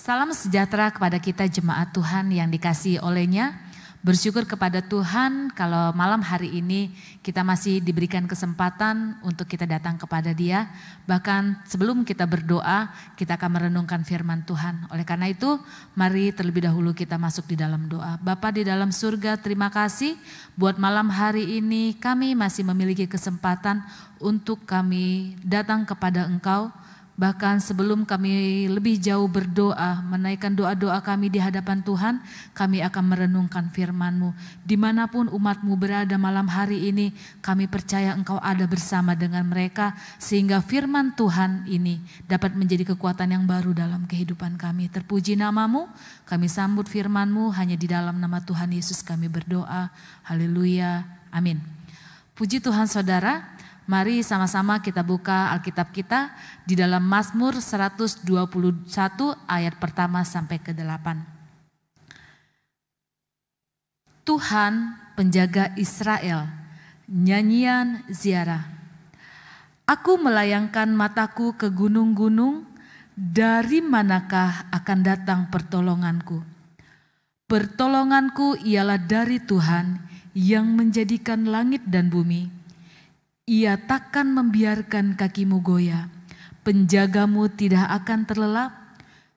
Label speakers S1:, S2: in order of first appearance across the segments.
S1: Salam sejahtera kepada kita jemaat Tuhan yang dikasihi olehnya. Bersyukur kepada Tuhan kalau malam hari ini kita masih diberikan kesempatan untuk kita datang kepada dia. Bahkan sebelum kita berdoa, kita akan merenungkan firman Tuhan. Oleh karena itu, mari terlebih dahulu kita masuk di dalam doa. Bapa di dalam surga, terima kasih buat malam hari ini kami masih memiliki kesempatan untuk kami datang kepada Engkau Bahkan sebelum kami lebih jauh berdoa, menaikkan doa-doa kami di hadapan Tuhan, kami akan merenungkan firman-Mu. Di mana pun umat-Mu berada malam hari ini, kami percaya Engkau ada bersama dengan mereka, sehingga firman Tuhan ini dapat menjadi kekuatan yang baru dalam kehidupan kami. Terpuji namamu, kami sambut firman-Mu, hanya di dalam nama Tuhan Yesus kami berdoa. Haleluya, amin. Puji Tuhan saudara, Mari sama-sama kita buka Alkitab kita di dalam Mazmur 121 ayat pertama sampai ke 8. Tuhan penjaga Israel, nyanyian ziarah. Aku melayangkan mataku ke gunung-gunung, dari manakah akan datang pertolonganku? Pertolonganku ialah dari Tuhan yang menjadikan langit dan bumi ia takkan membiarkan kakimu goyah. Penjagamu tidak akan terlelap.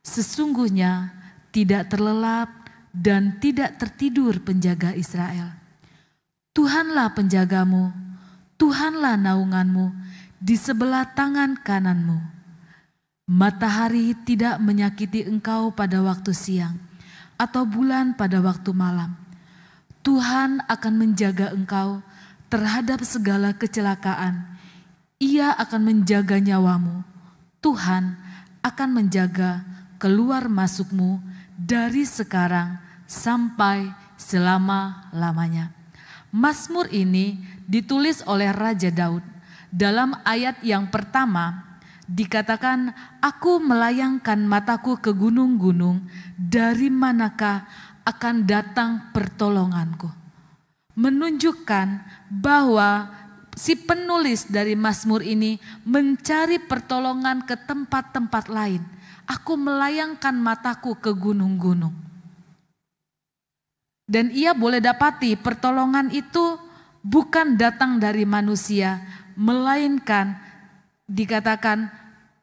S1: Sesungguhnya tidak terlelap dan tidak tertidur penjaga Israel. Tuhanlah penjagamu, Tuhanlah naunganmu di sebelah tangan kananmu. Matahari tidak menyakiti engkau pada waktu siang atau bulan pada waktu malam. Tuhan akan menjaga engkau terhadap segala kecelakaan. Ia akan menjaga nyawamu. Tuhan akan menjaga keluar masukmu dari sekarang sampai selama-lamanya. Mazmur ini ditulis oleh Raja Daud. Dalam ayat yang pertama dikatakan, Aku melayangkan mataku ke gunung-gunung, dari manakah akan datang pertolonganku menunjukkan bahwa si penulis dari Mazmur ini mencari pertolongan ke tempat-tempat lain. Aku melayangkan mataku ke gunung-gunung. Dan ia boleh dapati pertolongan itu bukan datang dari manusia, melainkan dikatakan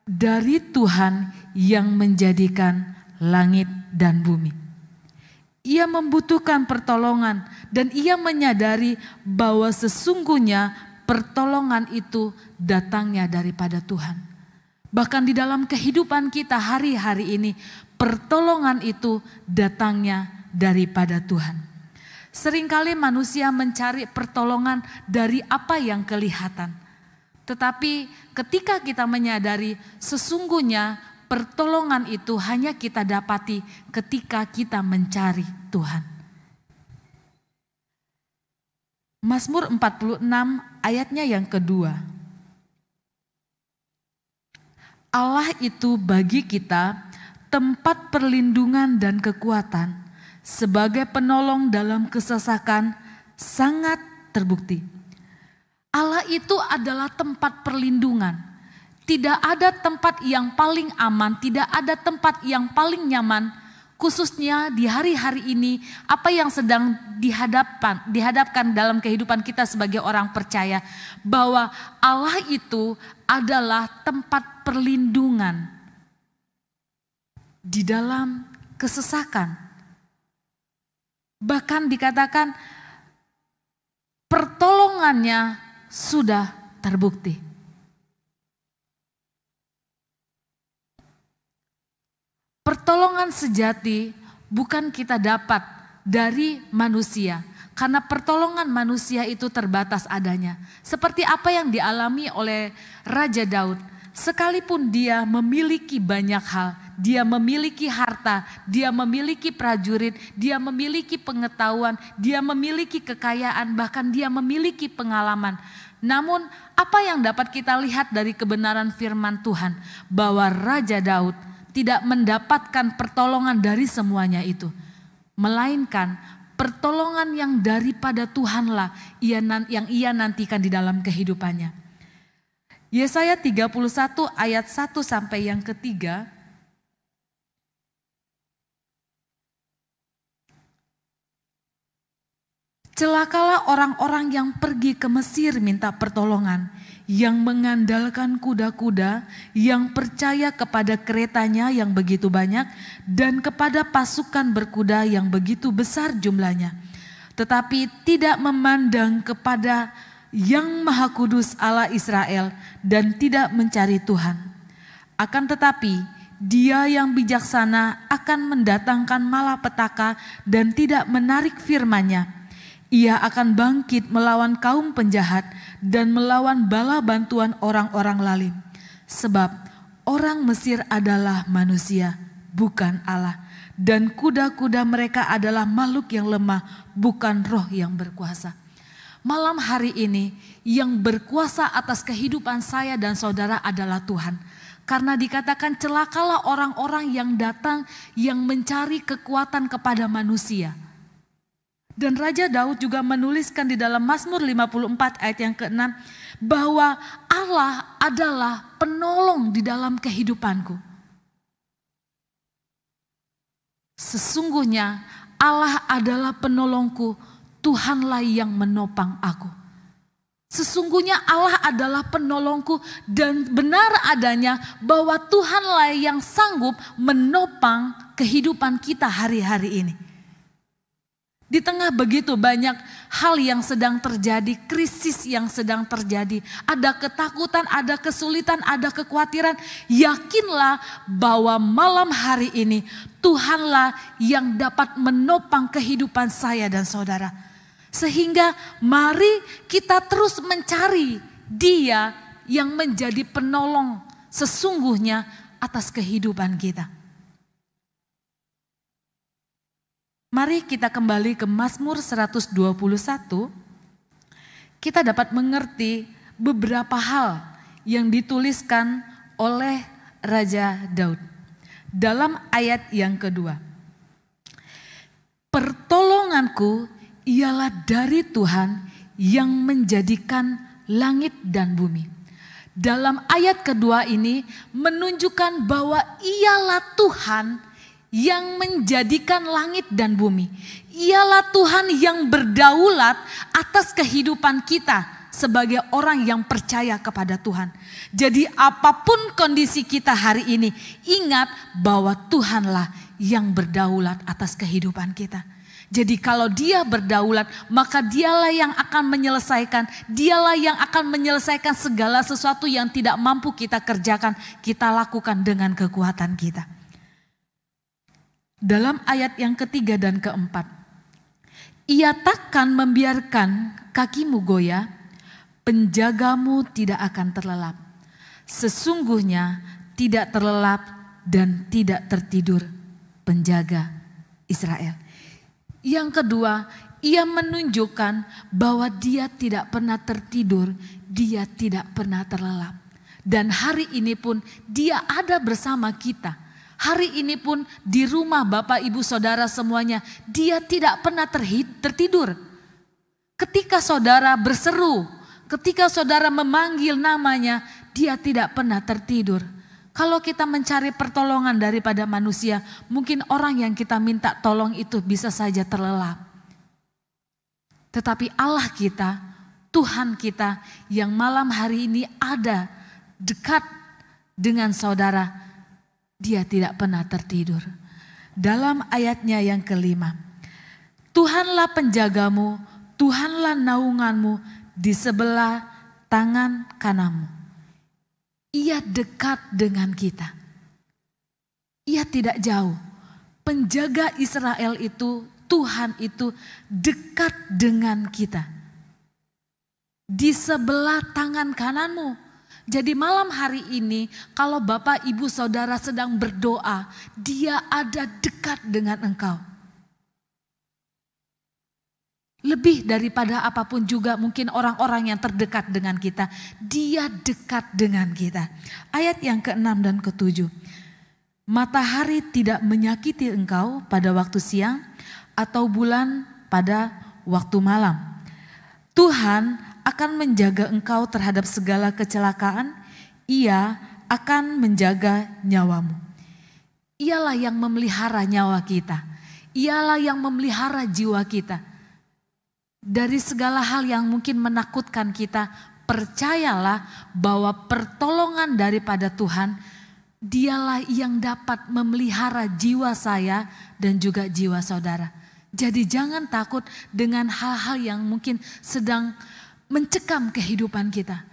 S1: dari Tuhan yang menjadikan langit dan bumi. Ia membutuhkan pertolongan dan ia menyadari bahwa sesungguhnya pertolongan itu datangnya daripada Tuhan. Bahkan di dalam kehidupan kita hari-hari ini, pertolongan itu datangnya daripada Tuhan. Seringkali manusia mencari pertolongan dari apa yang kelihatan. Tetapi ketika kita menyadari sesungguhnya pertolongan itu hanya kita dapati ketika kita mencari Tuhan. Mazmur 46 ayatnya yang kedua. Allah itu bagi kita tempat perlindungan dan kekuatan sebagai penolong dalam kesesakan sangat terbukti. Allah itu adalah tempat perlindungan tidak ada tempat yang paling aman, tidak ada tempat yang paling nyaman, khususnya di hari-hari ini apa yang sedang dihadapkan dihadapkan dalam kehidupan kita sebagai orang percaya bahwa Allah itu adalah tempat perlindungan di dalam kesesakan. Bahkan dikatakan pertolongannya sudah terbukti. Pertolongan sejati bukan kita dapat dari manusia, karena pertolongan manusia itu terbatas adanya. Seperti apa yang dialami oleh Raja Daud, sekalipun dia memiliki banyak hal, dia memiliki harta, dia memiliki prajurit, dia memiliki pengetahuan, dia memiliki kekayaan, bahkan dia memiliki pengalaman. Namun, apa yang dapat kita lihat dari kebenaran firman Tuhan bahwa Raja Daud tidak mendapatkan pertolongan dari semuanya itu, melainkan pertolongan yang daripada Tuhanlah yang ia nantikan di dalam kehidupannya. Yesaya 31 ayat 1 sampai yang ketiga. Celakalah orang-orang yang pergi ke Mesir minta pertolongan, yang mengandalkan kuda-kuda, yang percaya kepada keretanya yang begitu banyak, dan kepada pasukan berkuda yang begitu besar jumlahnya, tetapi tidak memandang kepada yang Maha Kudus Allah Israel dan tidak mencari Tuhan. Akan tetapi, Dia yang bijaksana akan mendatangkan malapetaka dan tidak menarik firman-Nya ia akan bangkit melawan kaum penjahat dan melawan bala bantuan orang-orang lalim. Sebab orang Mesir adalah manusia, bukan Allah. Dan kuda-kuda mereka adalah makhluk yang lemah, bukan roh yang berkuasa. Malam hari ini yang berkuasa atas kehidupan saya dan saudara adalah Tuhan. Karena dikatakan celakalah orang-orang yang datang yang mencari kekuatan kepada manusia dan Raja Daud juga menuliskan di dalam Mazmur 54 ayat yang ke-6 bahwa Allah adalah penolong di dalam kehidupanku. Sesungguhnya Allah adalah penolongku, Tuhanlah yang menopang aku. Sesungguhnya Allah adalah penolongku dan benar adanya bahwa Tuhanlah yang sanggup menopang kehidupan kita hari-hari ini. Di tengah begitu banyak hal yang sedang terjadi, krisis yang sedang terjadi, ada ketakutan, ada kesulitan, ada kekhawatiran. Yakinlah bahwa malam hari ini Tuhanlah yang dapat menopang kehidupan saya dan saudara. Sehingga mari kita terus mencari Dia yang menjadi penolong sesungguhnya atas kehidupan kita. Mari kita kembali ke Mazmur 121. Kita dapat mengerti beberapa hal yang dituliskan oleh Raja Daud. Dalam ayat yang kedua. Pertolonganku ialah dari Tuhan yang menjadikan langit dan bumi. Dalam ayat kedua ini menunjukkan bahwa ialah Tuhan yang menjadikan langit dan bumi. Ialah Tuhan yang berdaulat atas kehidupan kita sebagai orang yang percaya kepada Tuhan. Jadi apa pun kondisi kita hari ini, ingat bahwa Tuhanlah yang berdaulat atas kehidupan kita. Jadi kalau dia berdaulat, maka dialah yang akan menyelesaikan, dialah yang akan menyelesaikan segala sesuatu yang tidak mampu kita kerjakan, kita lakukan dengan kekuatan kita dalam ayat yang ketiga dan keempat. Ia takkan membiarkan kakimu goyah, penjagamu tidak akan terlelap. Sesungguhnya tidak terlelap dan tidak tertidur penjaga Israel. Yang kedua, ia menunjukkan bahwa dia tidak pernah tertidur, dia tidak pernah terlelap. Dan hari ini pun dia ada bersama kita Hari ini pun di rumah Bapak Ibu Saudara semuanya, dia tidak pernah tertidur. Ketika saudara berseru, ketika saudara memanggil namanya, dia tidak pernah tertidur. Kalau kita mencari pertolongan daripada manusia, mungkin orang yang kita minta tolong itu bisa saja terlelap. Tetapi Allah kita, Tuhan kita yang malam hari ini ada dekat dengan saudara, dia tidak pernah tertidur. Dalam ayatnya yang kelima, Tuhanlah penjagamu, Tuhanlah naunganmu di sebelah tangan kananmu. Ia dekat dengan kita. Ia tidak jauh. Penjaga Israel itu, Tuhan itu dekat dengan kita. Di sebelah tangan kananmu jadi malam hari ini kalau Bapak Ibu Saudara sedang berdoa, dia ada dekat dengan engkau. Lebih daripada apa pun juga mungkin orang-orang yang terdekat dengan kita, dia dekat dengan kita. Ayat yang ke-6 dan ke-7. Matahari tidak menyakiti engkau pada waktu siang atau bulan pada waktu malam. Tuhan akan menjaga engkau terhadap segala kecelakaan, ia akan menjaga nyawamu. Ialah yang memelihara nyawa kita. Ialah yang memelihara jiwa kita. dari segala hal yang mungkin menakutkan kita, percayalah bahwa pertolongan daripada Tuhan, dialah yang dapat memelihara jiwa saya dan juga jiwa saudara. Jadi jangan takut dengan hal-hal yang mungkin sedang mencekam kehidupan kita.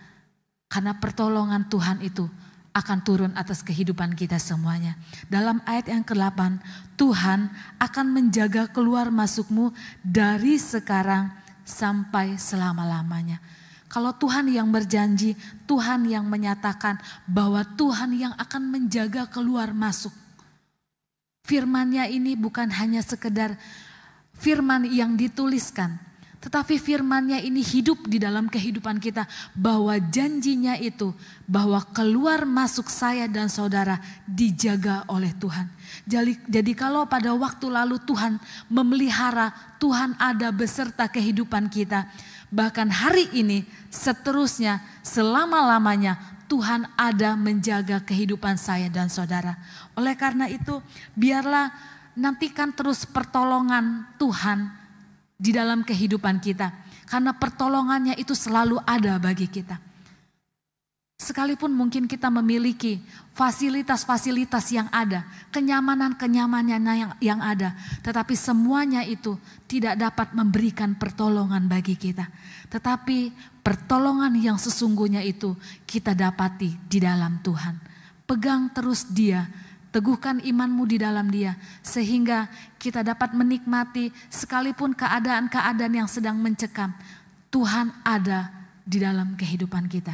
S1: Karena pertolongan Tuhan itu akan turun atas kehidupan kita semuanya. Dalam ayat yang ke-8, Tuhan akan menjaga keluar masukmu dari sekarang sampai selama-lamanya. Kalau Tuhan yang berjanji, Tuhan yang menyatakan bahwa Tuhan yang akan menjaga keluar masuk. Firmannya ini bukan hanya sekedar firman yang dituliskan, tetapi firmannya ini hidup di dalam kehidupan kita bahwa janjinya itu bahwa keluar masuk saya dan saudara dijaga oleh Tuhan. Jadi, jadi kalau pada waktu lalu Tuhan memelihara, Tuhan ada beserta kehidupan kita. Bahkan hari ini seterusnya selama-lamanya Tuhan ada menjaga kehidupan saya dan saudara. Oleh karena itu biarlah nantikan terus pertolongan Tuhan di dalam kehidupan kita. Karena pertolongannya itu selalu ada bagi kita. Sekalipun mungkin kita memiliki fasilitas-fasilitas yang ada, kenyamanan-kenyamanan yang, yang ada, tetapi semuanya itu tidak dapat memberikan pertolongan bagi kita. Tetapi pertolongan yang sesungguhnya itu kita dapati di dalam Tuhan. Pegang terus Dia, Teguhkan imanmu di dalam dia. Sehingga kita dapat menikmati sekalipun keadaan-keadaan yang sedang mencekam. Tuhan ada di dalam kehidupan kita.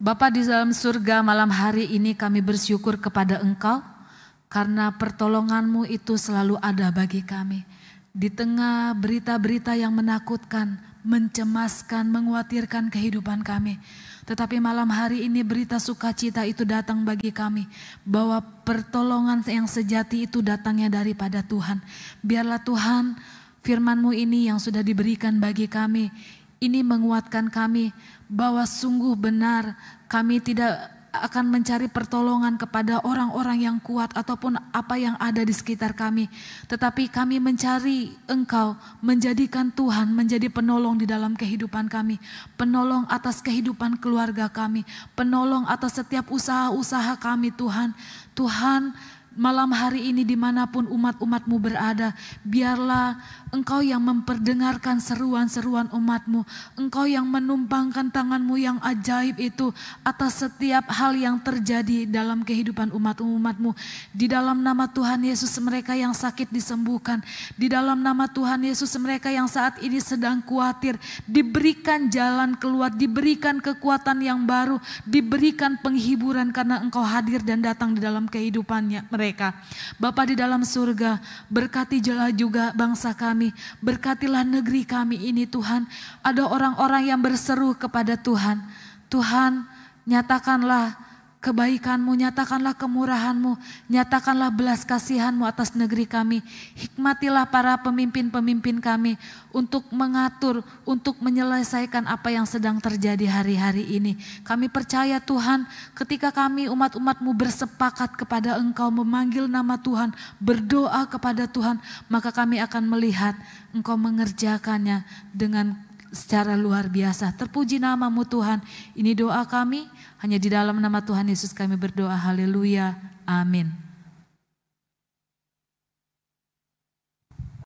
S1: Bapa di dalam surga malam hari ini kami bersyukur kepada engkau. Karena pertolonganmu itu selalu ada bagi kami. Di tengah berita-berita yang menakutkan, mencemaskan, menguatirkan kehidupan kami. Tetapi malam hari ini berita sukacita itu datang bagi kami. Bahwa pertolongan yang sejati itu datangnya daripada Tuhan. Biarlah Tuhan firmanmu ini yang sudah diberikan bagi kami. Ini menguatkan kami bahwa sungguh benar kami tidak akan mencari pertolongan kepada orang-orang yang kuat ataupun apa yang ada di sekitar kami. Tetapi kami mencari Engkau menjadikan Tuhan menjadi penolong di dalam kehidupan kami. Penolong atas kehidupan keluarga kami. Penolong atas setiap usaha-usaha kami Tuhan. Tuhan malam hari ini di mana pun umat-umatmu berada, biarlah engkau yang memperdengarkan seruan-seruan umatmu, engkau yang menumpangkan tanganmu yang ajaib itu atas setiap hal yang terjadi dalam kehidupan umat-umatmu. Di dalam nama Tuhan Yesus mereka yang sakit disembuhkan, di dalam nama Tuhan Yesus mereka yang saat ini sedang khawatir, diberikan jalan keluar, diberikan kekuatan yang baru, diberikan penghiburan karena engkau hadir dan datang di dalam kehidupannya mereka mereka. Bapa di dalam surga, berkati jelah juga bangsa kami, berkatilah negeri kami ini Tuhan. Ada orang-orang yang berseru kepada Tuhan, Tuhan nyatakanlah kebaikanmu, nyatakanlah kemurahanmu, nyatakanlah belas kasihanmu atas negeri kami. Hikmatilah para pemimpin-pemimpin kami untuk mengatur, untuk menyelesaikan apa yang sedang terjadi hari-hari ini. Kami percaya Tuhan ketika kami umat-umatmu bersepakat kepada engkau memanggil nama Tuhan, berdoa kepada Tuhan, maka kami akan melihat engkau mengerjakannya dengan secara luar biasa. Terpuji namamu Tuhan. Ini doa kami hanya di dalam nama Tuhan Yesus kami berdoa. Haleluya. Amin.